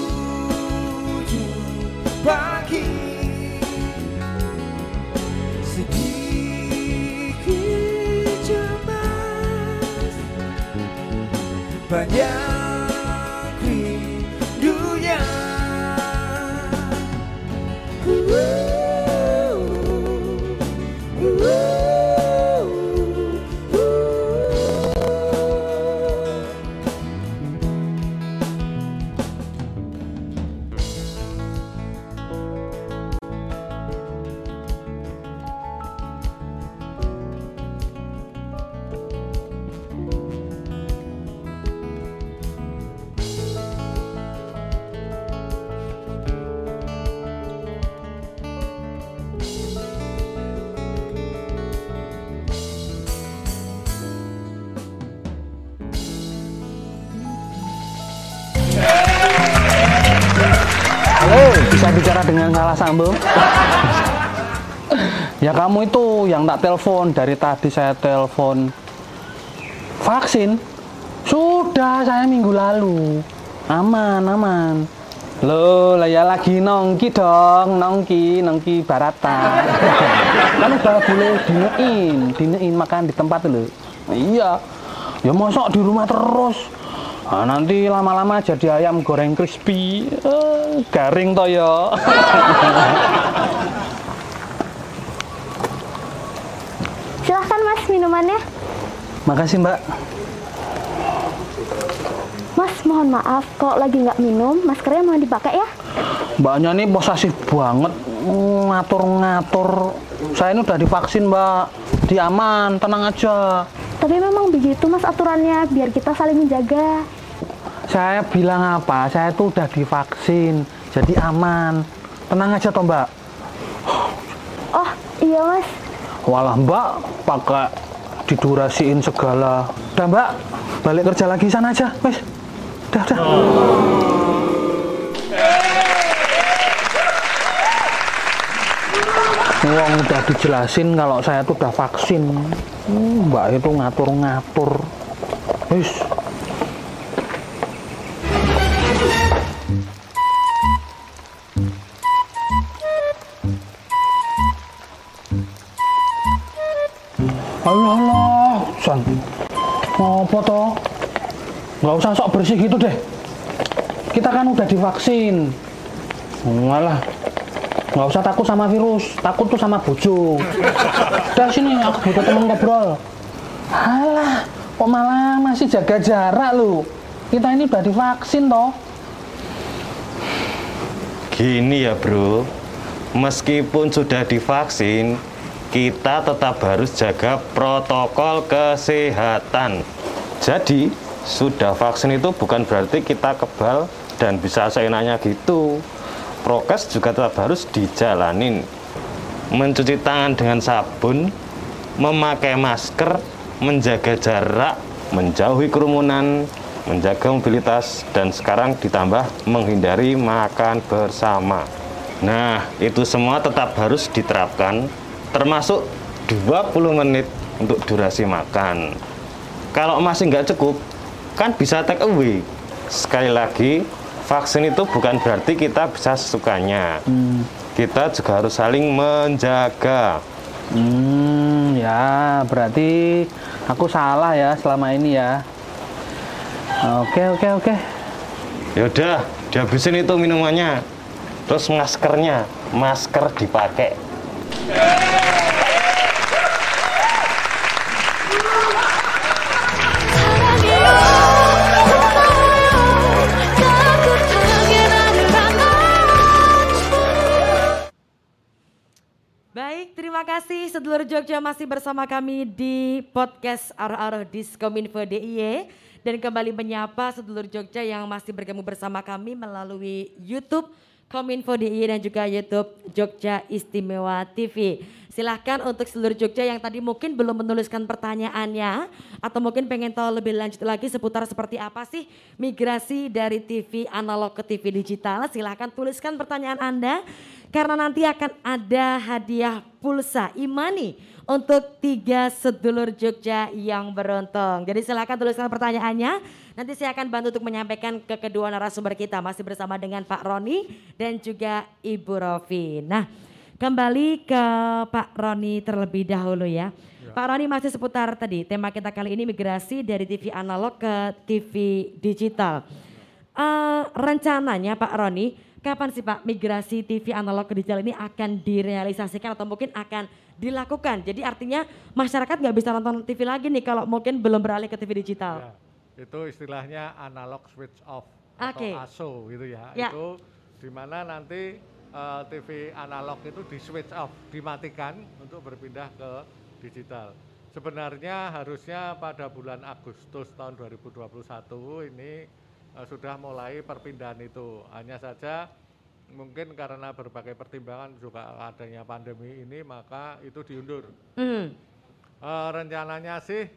dengan salah sambung? ya kamu itu yang tak telepon dari tadi saya telepon vaksin sudah saya minggu lalu aman aman Loh, lah ya lagi nongki dong, nongki, nongki barata. kan udah boleh dinein, dinein makan di tempat lo. Iya, ya mosok di rumah terus. Nah, nanti lama-lama jadi ayam goreng crispy, Eh, garing toh ya. Silahkan mas minumannya. Makasih mbak. Mas mohon maaf kalau lagi nggak minum maskernya mau dipakai ya. Mbaknya ini posesif banget, ngatur-ngatur. Saya ini udah divaksin mbak, diaman, tenang aja. Tapi memang begitu mas aturannya biar kita saling menjaga. Saya bilang apa? Saya tuh udah divaksin, jadi aman. Tenang aja toh mbak. Oh iya mas. Walah mbak pakai didurasiin segala. Udah mbak, balik kerja lagi sana aja, wes. Udah, udah. Wong udah dijelasin kalau saya tuh udah vaksin. Hmm, mbak itu ngatur-ngatur. Wis. San. Apa toh? Nggak usah sok bersih gitu deh. Kita kan udah divaksin. Walah, nggak usah takut sama virus, takut tuh sama bojo. Udah sini, aku butuh temen ngobrol. Alah, kok malah masih jaga jarak lu? Kita ini udah divaksin toh. Gini ya bro, meskipun sudah divaksin, kita tetap harus jaga protokol kesehatan. Jadi, sudah vaksin itu bukan berarti kita kebal dan bisa seenaknya gitu. Prokes juga tetap harus dijalanin. Mencuci tangan dengan sabun, memakai masker, menjaga jarak, menjauhi kerumunan, menjaga mobilitas, dan sekarang ditambah menghindari makan bersama. Nah, itu semua tetap harus diterapkan, termasuk 20 menit untuk durasi makan. Kalau masih nggak cukup, kan bisa take away. Sekali lagi, vaksin itu bukan berarti kita bisa sesukanya. Kita juga harus saling menjaga. Hmm, ya berarti aku salah ya selama ini ya. Oke, oke, oke. Yaudah, dihabisin itu minumannya. Terus maskernya, masker dipakai. Kasih sedulur Jogja masih bersama kami di podcast Arah-Arah Diskominfo DIY dan kembali menyapa sedulur Jogja yang masih bergabung bersama kami melalui YouTube Kominfo DIY dan juga YouTube Jogja Istimewa TV. Silahkan untuk seluruh Jogja yang tadi mungkin belum menuliskan pertanyaannya atau mungkin pengen tahu lebih lanjut lagi seputar seperti apa sih migrasi dari TV analog ke TV digital. Silahkan tuliskan pertanyaan Anda karena nanti akan ada hadiah pulsa imani untuk tiga sedulur Jogja yang beruntung. Jadi silahkan tuliskan pertanyaannya. Nanti saya akan bantu untuk menyampaikan ke kedua narasumber kita masih bersama dengan Pak Roni dan juga Ibu Rofi. Nah, Kembali ke Pak Roni terlebih dahulu ya. Pak Roni masih seputar tadi tema kita kali ini migrasi dari TV analog ke TV digital. Eh, rencananya Pak Roni, kapan sih Pak migrasi TV analog ke digital ini akan direalisasikan atau mungkin akan dilakukan? Jadi artinya masyarakat nggak bisa nonton TV lagi nih kalau mungkin belum beralih ke TV digital. Ya, itu istilahnya analog switch off Oke. atau ASO gitu ya. Ya. Itu di mana nanti eh, TV analog itu di switch off, dimatikan untuk berpindah ke digital. Sebenarnya harusnya pada bulan Agustus tahun 2021 ini eh, sudah mulai perpindahan itu. Hanya saja mungkin karena berbagai pertimbangan juga adanya pandemi ini maka itu diundur. Hmm. Eh, rencananya sih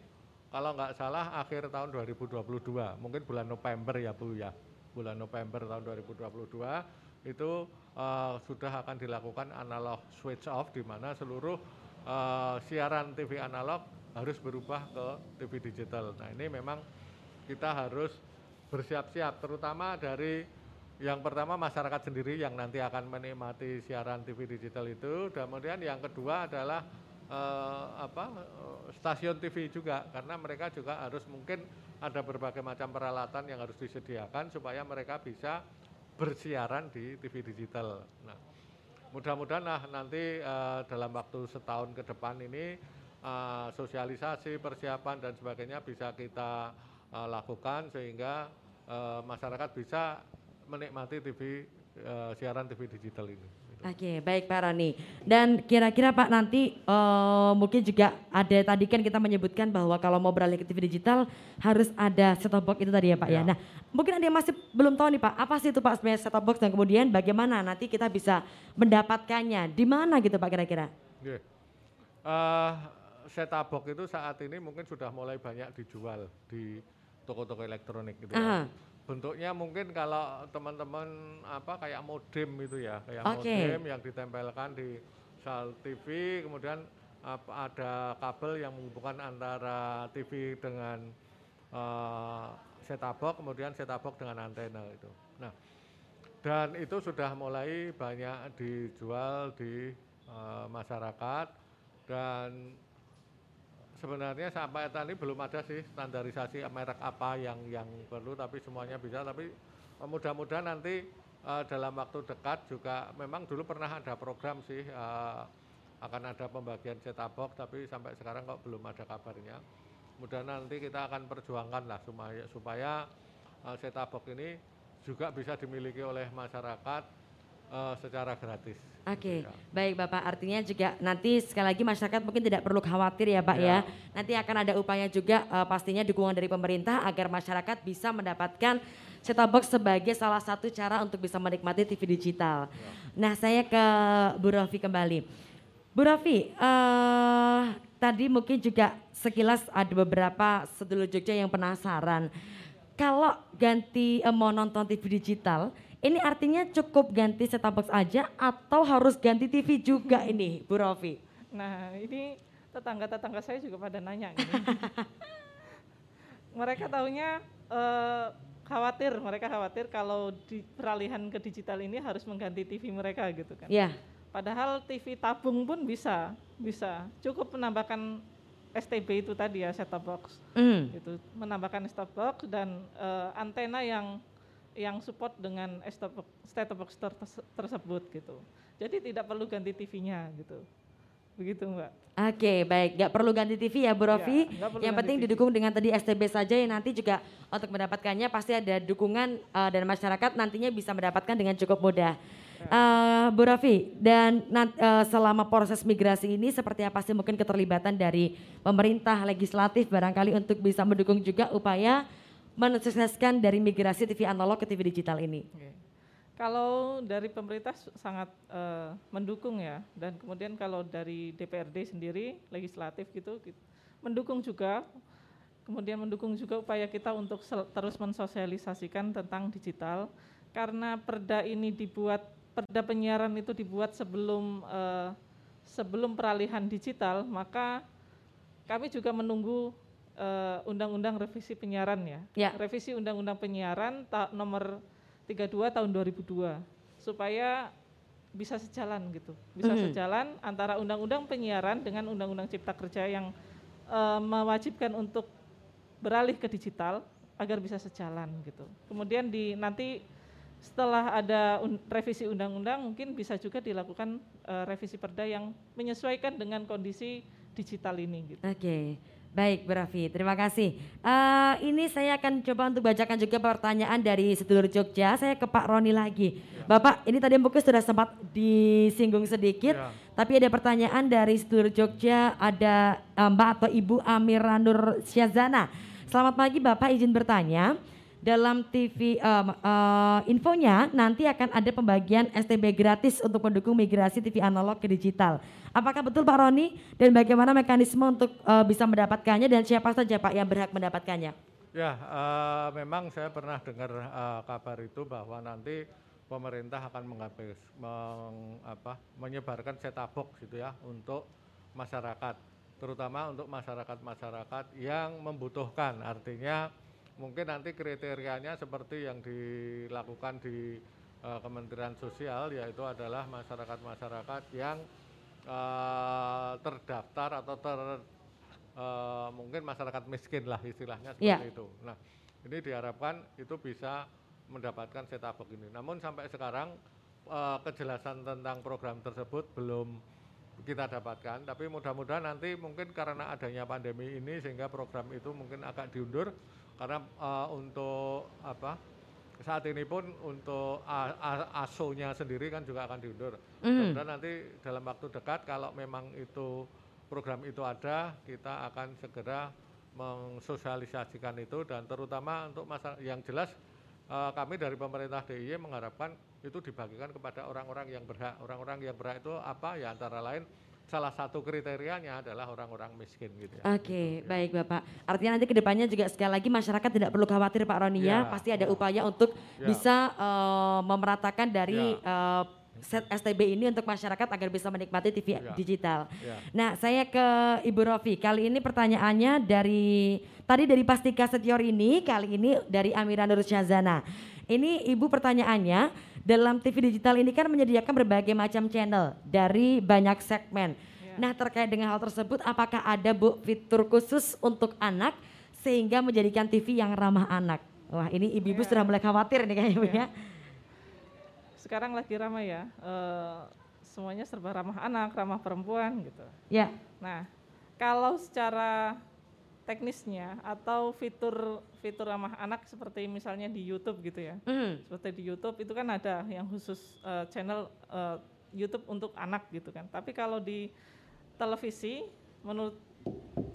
kalau nggak salah akhir tahun 2022, mungkin bulan November ya Bu ya, bulan November tahun 2022 itu eh, sudah akan dilakukan analog switch off di mana seluruh eh, siaran TV analog harus berubah ke TV digital. Nah ini memang kita harus bersiap-siap, terutama dari yang pertama masyarakat sendiri yang nanti akan menikmati siaran TV digital itu, dan kemudian yang kedua adalah eh, apa eh, stasiun TV juga karena mereka juga harus mungkin ada berbagai macam peralatan yang harus disediakan supaya mereka bisa bersiaran di TV digital. Nah, mudah-mudahan lah nanti eh, dalam waktu setahun ke depan ini eh, sosialisasi, persiapan dan sebagainya bisa kita eh, lakukan sehingga eh, masyarakat bisa menikmati TV eh, siaran TV digital ini. Oke, baik Pak Roni. Dan kira-kira Pak nanti eh, mungkin juga ada tadi kan kita menyebutkan bahwa kalau mau beralih ke TV digital harus ada set-top box itu tadi ya Pak ya. Ya. Nah, mungkin ada yang masih belum tahu nih Pak, apa sih itu Pak sebenarnya set-top box dan kemudian bagaimana nanti kita bisa mendapatkannya? Di mana gitu Pak kira-kira? Eh, set-top box itu saat ini mungkin sudah mulai banyak dijual di toko-toko elektronik gitu Aha. ya. Bentuknya mungkin kalau teman-teman apa kayak modem itu ya, kayak Oke. modem yang ditempelkan di sel TV, kemudian apa, ada kabel yang menghubungkan antara TV dengan eh, set-top box, kemudian set-top box dengan antena itu. Nah, dan itu sudah mulai banyak dijual di eh, masyarakat dan sebenarnya sampai ini belum ada sih standarisasi merek apa yang yang perlu tapi semuanya bisa tapi eh, mudah-mudahan nanti eh, dalam waktu dekat juga memang dulu pernah ada program sih eh, akan ada pembagian set-top box tapi sampai sekarang kok belum ada kabarnya. Mudah nanti kita akan perjuangkan lah supaya supaya eh, set-top box ini juga bisa dimiliki oleh masyarakat eh, secara gratis. Oke, Gitu ya. baik Bapak. Artinya juga nanti sekali lagi masyarakat mungkin tidak perlu khawatir ya Pak ya. Ya. Nanti akan ada upaya juga eh, pastinya dukungan dari pemerintah agar masyarakat bisa mendapatkan set-top box sebagai salah satu cara untuk bisa menikmati TV digital. Nah saya ke Bu Rofi kembali. Bu Rofi, eh, tadi mungkin juga sekilas ada beberapa sedulur Jogja yang penasaran. Kalau ganti eh, mau nonton TV digital, ini artinya cukup ganti set-top box aja atau harus ganti TV juga ini, Bu Rofi? Nah, ini tetangga-tetangga saya juga pada nanya. Gini. mereka tahunya eh, khawatir, mereka khawatir kalau di peralihan ke digital ini harus mengganti TV mereka gitu kan. Iya. Padahal TV tabung pun bisa, bisa. Cukup menambahkan STB itu tadi ya set top box. Mm. Itu menambahkan set top box dan eh, antena yang yang support dengan top box, ter- tersebut gitu. Jadi tidak perlu ganti TV-nya gitu. Begitu Mbak. Oke, baik. Gak perlu ganti TV ya Bu Rofi. perlu yang penting TV. didukung dengan tadi STB saja yang nanti juga untuk mendapatkannya pasti ada dukungan eh, dan masyarakat nantinya bisa mendapatkan dengan cukup mudah. Eh, Bu Rofi, dan eh, selama proses migrasi ini seperti apa sih mungkin keterlibatan dari pemerintah legislatif barangkali untuk bisa mendukung juga upaya mensukseskan dari migrasi TV analog ke TV digital ini? Kalau dari pemerintah sangat eh, mendukung ya, dan kemudian kalau dari DPRD sendiri, legislatif gitu, ki- mendukung juga, kemudian mendukung juga upaya kita untuk terus mensosialisasikan tentang digital, karena perda ini dibuat, perda penyiaran itu dibuat sebelum eh, sebelum peralihan digital, maka kami juga menunggu eh, undang-undang revisi penyiaran ya, Ya. revisi undang-undang penyiaran ta- nomor 32 tahun 2002 supaya bisa sejalan gitu, bisa Mhm. sejalan antara undang-undang penyiaran dengan undang-undang cipta kerja yang eh, mewajibkan untuk beralih ke digital agar bisa sejalan gitu. Kemudian di nanti setelah ada un- revisi undang-undang mungkin bisa juga dilakukan eh, revisi perda yang menyesuaikan dengan kondisi digital ini gitu. Oke, baik Bu Raffi, terima kasih. Eh, ini saya akan coba untuk bacakan juga pertanyaan dari sedulur Jogja. Saya ke Pak Roni lagi. Bapak, ini tadi mungkin sudah sempat disinggung sedikit, Ya. tapi ada pertanyaan dari sedulur Jogja, ada eh, Mbak atau Ibu Amira Nur Syazana. Selamat pagi Bapak, izin bertanya. Dalam TV eh, eh, infonya nanti akan ada pembagian STB gratis untuk mendukung migrasi TV analog ke digital. Apakah betul Pak Roni dan bagaimana mekanisme untuk eh, bisa mendapatkannya dan siapa saja Pak yang berhak mendapatkannya? Ya, eh, memang saya pernah dengar eh, kabar itu bahwa nanti pemerintah akan menghabis, meng, apa, menyebarkan set-top box gitu ya untuk masyarakat, terutama untuk masyarakat-masyarakat yang membutuhkan. Artinya mungkin nanti kriterianya seperti yang dilakukan di eh, Kementerian Sosial yaitu adalah masyarakat-masyarakat yang eh, terdaftar atau ter eh, mungkin masyarakat miskin lah istilahnya seperti Iya. itu. Nah, ini diharapkan itu bisa mendapatkan set-top box ini. Namun sampai sekarang eh, kejelasan tentang program tersebut belum kita dapatkan, tapi mudah-mudahan nanti mungkin karena adanya pandemi ini sehingga program itu mungkin agak diundur karena eh, untuk apa saat ini pun untuk ASO-nya sendiri kan juga akan diundur. Mhm. Mudah-mudahan nanti dalam waktu dekat kalau memang itu program itu ada, kita akan segera mensosialisasikan itu dan terutama untuk masa yang jelas eh, kami dari pemerintah DIY mengharapkan itu dibagikan kepada orang-orang yang berhak. Orang-orang yang berhak itu apa? Ya antara lain salah satu kriterianya adalah orang-orang miskin gitu ya. Oke, baik Bapak. Artinya nanti ke depannya juga sekali lagi masyarakat tidak perlu khawatir Pak Roni ya, Ya, pasti ada upaya untuk Ya. bisa eh, memeratakan dari Ya. eh, set STB ini untuk masyarakat agar bisa menikmati TV Ya. digital. Ya. Nah, saya ke Ibu Rofi. Kali ini pertanyaannya dari tadi dari Pastika Setior ini, kali ini dari Amira Nur Syazana. Ini Ibu pertanyaannya, dalam TV digital ini kan menyediakan berbagai macam channel dari banyak segmen. Nah, terkait dengan hal tersebut apakah ada Bu fitur khusus untuk anak sehingga menjadikan TV yang ramah anak? Wah, ini ibu-ibu Ya. sudah mulai khawatir nih kayaknya Bu ya. Sekarang lagi ramai ya, eh, semuanya serba ramah anak, ramah perempuan gitu. Ya. Nah, kalau secara teknisnya atau fitur fitur ramah anak seperti misalnya di YouTube gitu ya. Mhm. Seperti di YouTube itu kan ada yang khusus eh, channel eh, YouTube untuk anak gitu kan. Tapi kalau di televisi menurut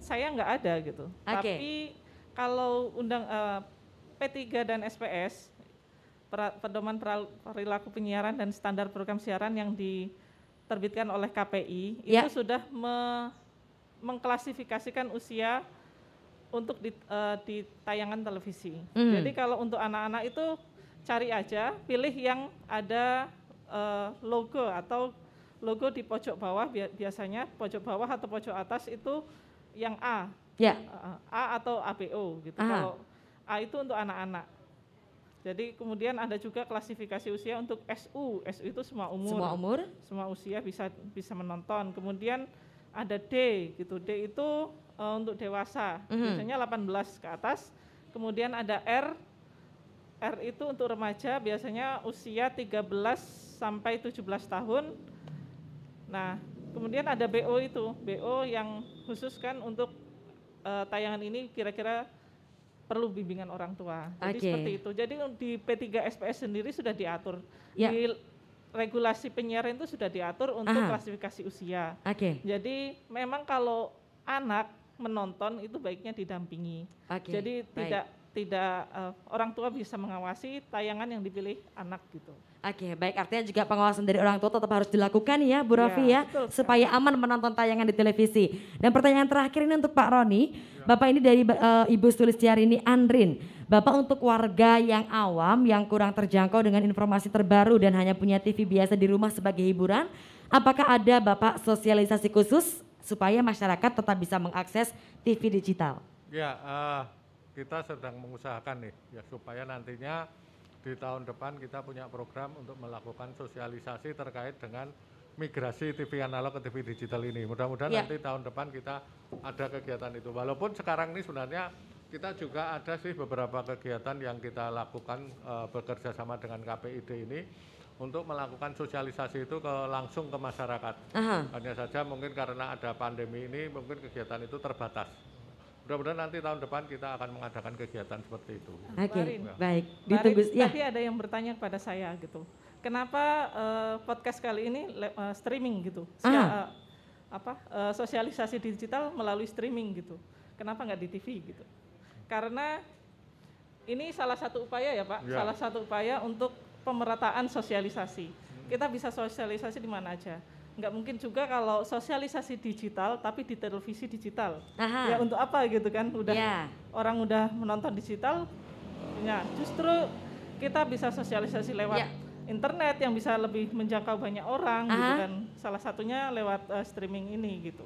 saya nggak ada gitu. Oke. Tapi kalau undang eh, P3 dan SPS Pera- pedoman perilaku penyiaran dan standar program siaran yang diterbitkan oleh KPI Ya. itu sudah me- mengklasifikasikan usia untuk di, eh, di tayangan televisi. Hmm. Jadi kalau untuk anak-anak itu cari aja, pilih yang ada eh, logo atau logo di pojok bawah bia- biasanya pojok bawah atau pojok atas itu yang A. Ya. Eh, A atau ABO gitu. Aha. Kalau A itu untuk anak-anak. Jadi kemudian ada juga klasifikasi usia untuk SU. SU itu semua umur. Semua umur. Semua usia bisa bisa menonton. Kemudian ada D gitu. D itu eh, untuk dewasa. Mhm. Biasanya 18 ke atas. Kemudian ada R. R itu untuk remaja biasanya usia 13 sampai 17 tahun. Nah, kemudian ada BO itu. BO yang khusus kan untuk eh, tayangan ini kira-kira perlu bimbingan orang tua. Jadi Oke. seperti itu. Jadi di P3 SPS sendiri sudah diatur. Ya. Di regulasi penyiaran itu sudah diatur untuk Aha. klasifikasi usia. Oke. Jadi memang kalau anak menonton itu baiknya didampingi. Oke, Jadi baik. tidak tidak eh, orang tua bisa mengawasi tayangan yang dipilih anak gitu. Oke, baik artinya juga pengawasan dari orang tua tetap harus dilakukan ya Bu Ya, Rofi ya, betul supaya aman menonton tayangan di televisi. Dan pertanyaan terakhir ini untuk Pak Roni, Bapak ini dari eh, Ibu Sulistiarini Andrin. Bapak untuk warga yang awam yang kurang terjangkau dengan informasi terbaru dan hanya punya TV biasa di rumah sebagai hiburan, apakah ada Bapak sosialisasi khusus supaya masyarakat tetap bisa mengakses TV digital? Ya, eh, kita sedang mengusahakan nih ya supaya nantinya di tahun depan kita punya program untuk melakukan sosialisasi terkait dengan migrasi TV analog ke TV digital ini. Mudah-mudahan Ya. nanti tahun depan kita ada kegiatan itu. Walaupun sekarang ini sebenarnya kita juga ada sih beberapa kegiatan yang kita lakukan eh, bekerja sama dengan KPID ini untuk melakukan sosialisasi itu ke langsung ke masyarakat. Aha. Hanya saja mungkin karena ada pandemi ini mungkin kegiatan itu terbatas. Mudah-mudahan nanti tahun depan kita akan mengadakan kegiatan seperti itu. Oke, Marin. baik. Mari, Ditunggu ya. Tadi ada yang bertanya kepada saya gitu. Kenapa eh, podcast kali ini eh, streaming gitu? Sia- Ah. eh, apa eh, sosialisasi digital melalui streaming gitu? Kenapa nggak di TV gitu? Karena ini salah satu upaya ya Pak, Ya. salah satu upaya untuk pemerataan sosialisasi. Kita bisa sosialisasi di mana aja. Nggak mungkin juga kalau sosialisasi digital tapi di televisi digital. Aha. Ya untuk apa gitu kan? Udah Ya. orang udah menonton digital, ya justru kita bisa sosialisasi lewat Ya. internet yang bisa lebih menjangkau banyak orang gitu Aha. kan. Salah satunya lewat eh, streaming ini gitu.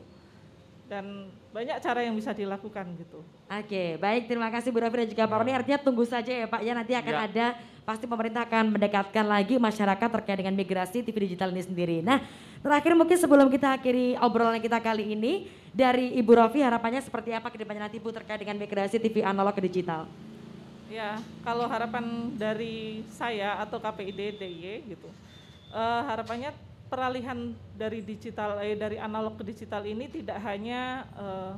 Dan banyak cara yang bisa dilakukan gitu. Oke, baik terima kasih Bu Rafi dan juga Pak Roni. Artinya tunggu saja ya Pak ya nanti akan Ya. ada pasti pemerintah akan mendekatkan lagi masyarakat terkait dengan migrasi TV digital ini sendiri. Nah, terakhir mungkin sebelum kita akhiri obrolan kita kali ini dari Ibu Rafi harapannya seperti apa ke depannya nanti Bu terkait dengan migrasi TV analog ke digital? Ya, kalau harapan dari saya atau KPID DIY gitu, eh, harapannya peralihan dari digital eh, dari analog ke digital ini tidak hanya eh,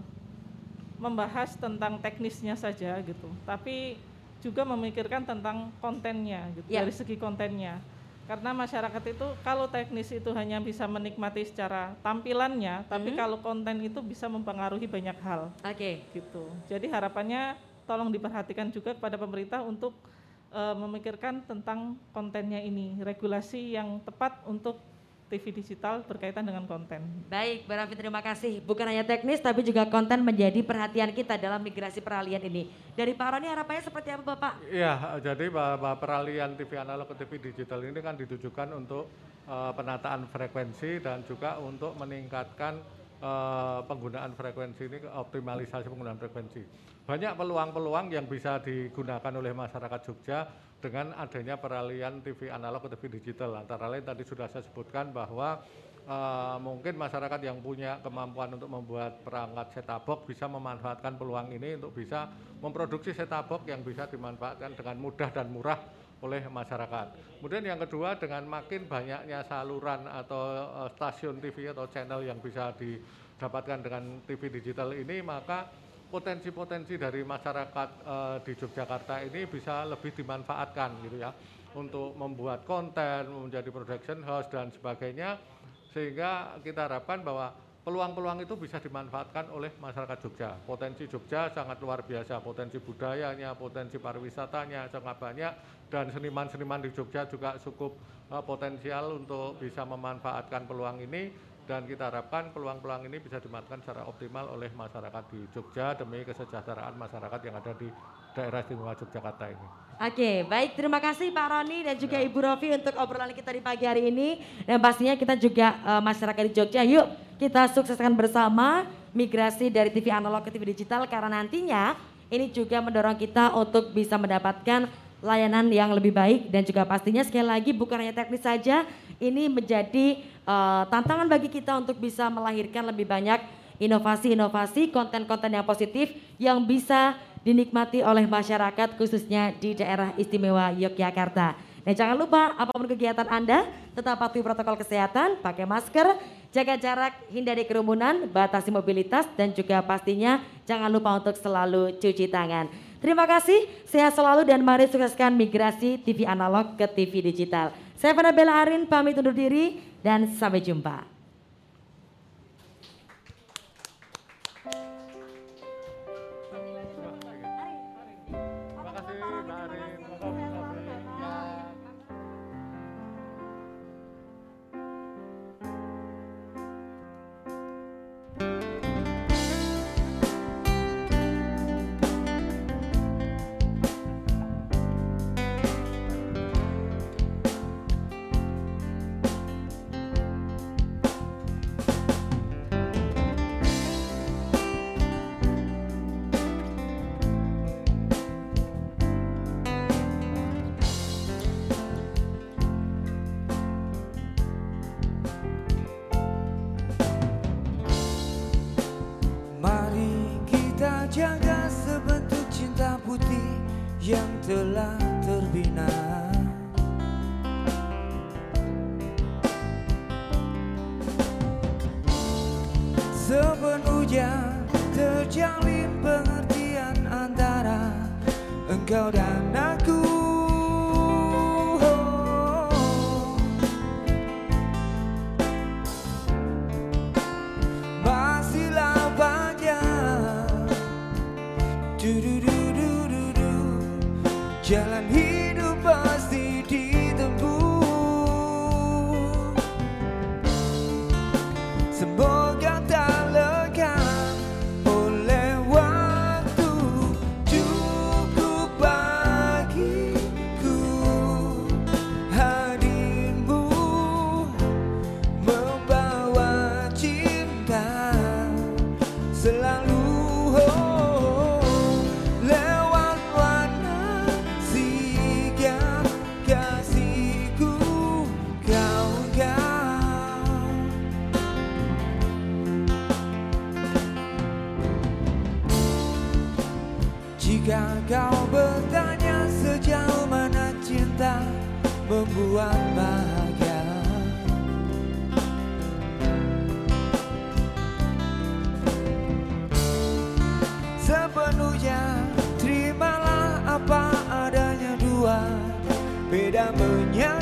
membahas tentang teknisnya saja gitu, tapi juga memikirkan tentang kontennya gitu, Ya. dari segi kontennya. Karena masyarakat itu kalau teknis itu hanya bisa menikmati secara tampilannya, tapi Mhm. kalau konten itu bisa mempengaruhi banyak hal Oke. gitu. Jadi harapannya tolong diperhatikan juga kepada pemerintah untuk eh, memikirkan tentang kontennya ini, regulasi yang tepat untuk TV digital berkaitan dengan konten. Baik, Mbak Raffi terima kasih. Bukan hanya teknis tapi juga konten menjadi perhatian kita dalam migrasi peralihan ini. Dari Pak Roni harapannya seperti apa Bapak? Iya, jadi bahwa peralihan TV analog ke TV digital ini kan ditujukan untuk eh, penataan frekuensi dan juga untuk meningkatkan eh, penggunaan frekuensi ini, optimalisasi penggunaan frekuensi. Banyak peluang-peluang yang bisa digunakan oleh masyarakat Jogja dengan adanya peralihan TV analog ke TV digital. Antara lain tadi sudah saya sebutkan bahwa eh, mungkin masyarakat yang punya kemampuan untuk membuat perangkat set-top box bisa memanfaatkan peluang ini untuk bisa memproduksi set-top box yang bisa dimanfaatkan dengan mudah dan murah oleh masyarakat. Kemudian yang kedua dengan makin banyaknya saluran atau eh, stasiun TV atau channel yang bisa didapatkan dengan TV digital ini maka potensi-potensi dari masyarakat eh, di Yogyakarta ini bisa lebih dimanfaatkan gitu ya untuk membuat konten, menjadi production house dan sebagainya sehingga kita harapkan bahwa peluang-peluang itu bisa dimanfaatkan oleh masyarakat Jogja. Potensi Jogja sangat luar biasa, potensi budayanya, potensi pariwisatanya sangat banyak dan seniman-seniman di Jogja juga cukup eh, potensial untuk bisa memanfaatkan peluang ini dan kita harapkan peluang-peluang ini bisa dimanfaatkan secara optimal oleh masyarakat di Jogja demi kesejahteraan masyarakat yang ada di daerah istimewa Yogyakarta ini. Oke, baik terima kasih Pak Roni dan juga Ibu Rofi untuk obrolan kita di pagi hari ini. Dan pastinya kita juga eh, masyarakat di Jogja, yuk kita sukseskan bersama migrasi dari TV analog ke TV digital karena nantinya ini juga mendorong kita untuk bisa mendapatkan layanan yang lebih baik dan juga pastinya sekali lagi bukan hanya teknis saja, ini menjadi eh, tantangan bagi kita untuk bisa melahirkan lebih banyak inovasi-inovasi, konten-konten yang positif yang bisa dinikmati oleh masyarakat khususnya di daerah istimewa Yogyakarta. Dan jangan lupa apa pun kegiatan Anda, tetap patuhi protokol kesehatan, pakai masker, jaga jarak, hindari kerumunan, batasi mobilitas, dan juga pastinya jangan lupa untuk selalu cuci tangan. Terima kasih, sehat selalu dan mari sukseskan migrasi TV analog ke TV digital. Saya Fana Bella Arin, pamit undur diri dan sampai jumpa. ada sebentuk cinta putih yang telah terbina. Sepenuhnya terjalin pengertian antara engkau dan jalan hidup buat bahagia. Sepenuhnya terimalah apa adanya dua. Beda menyatu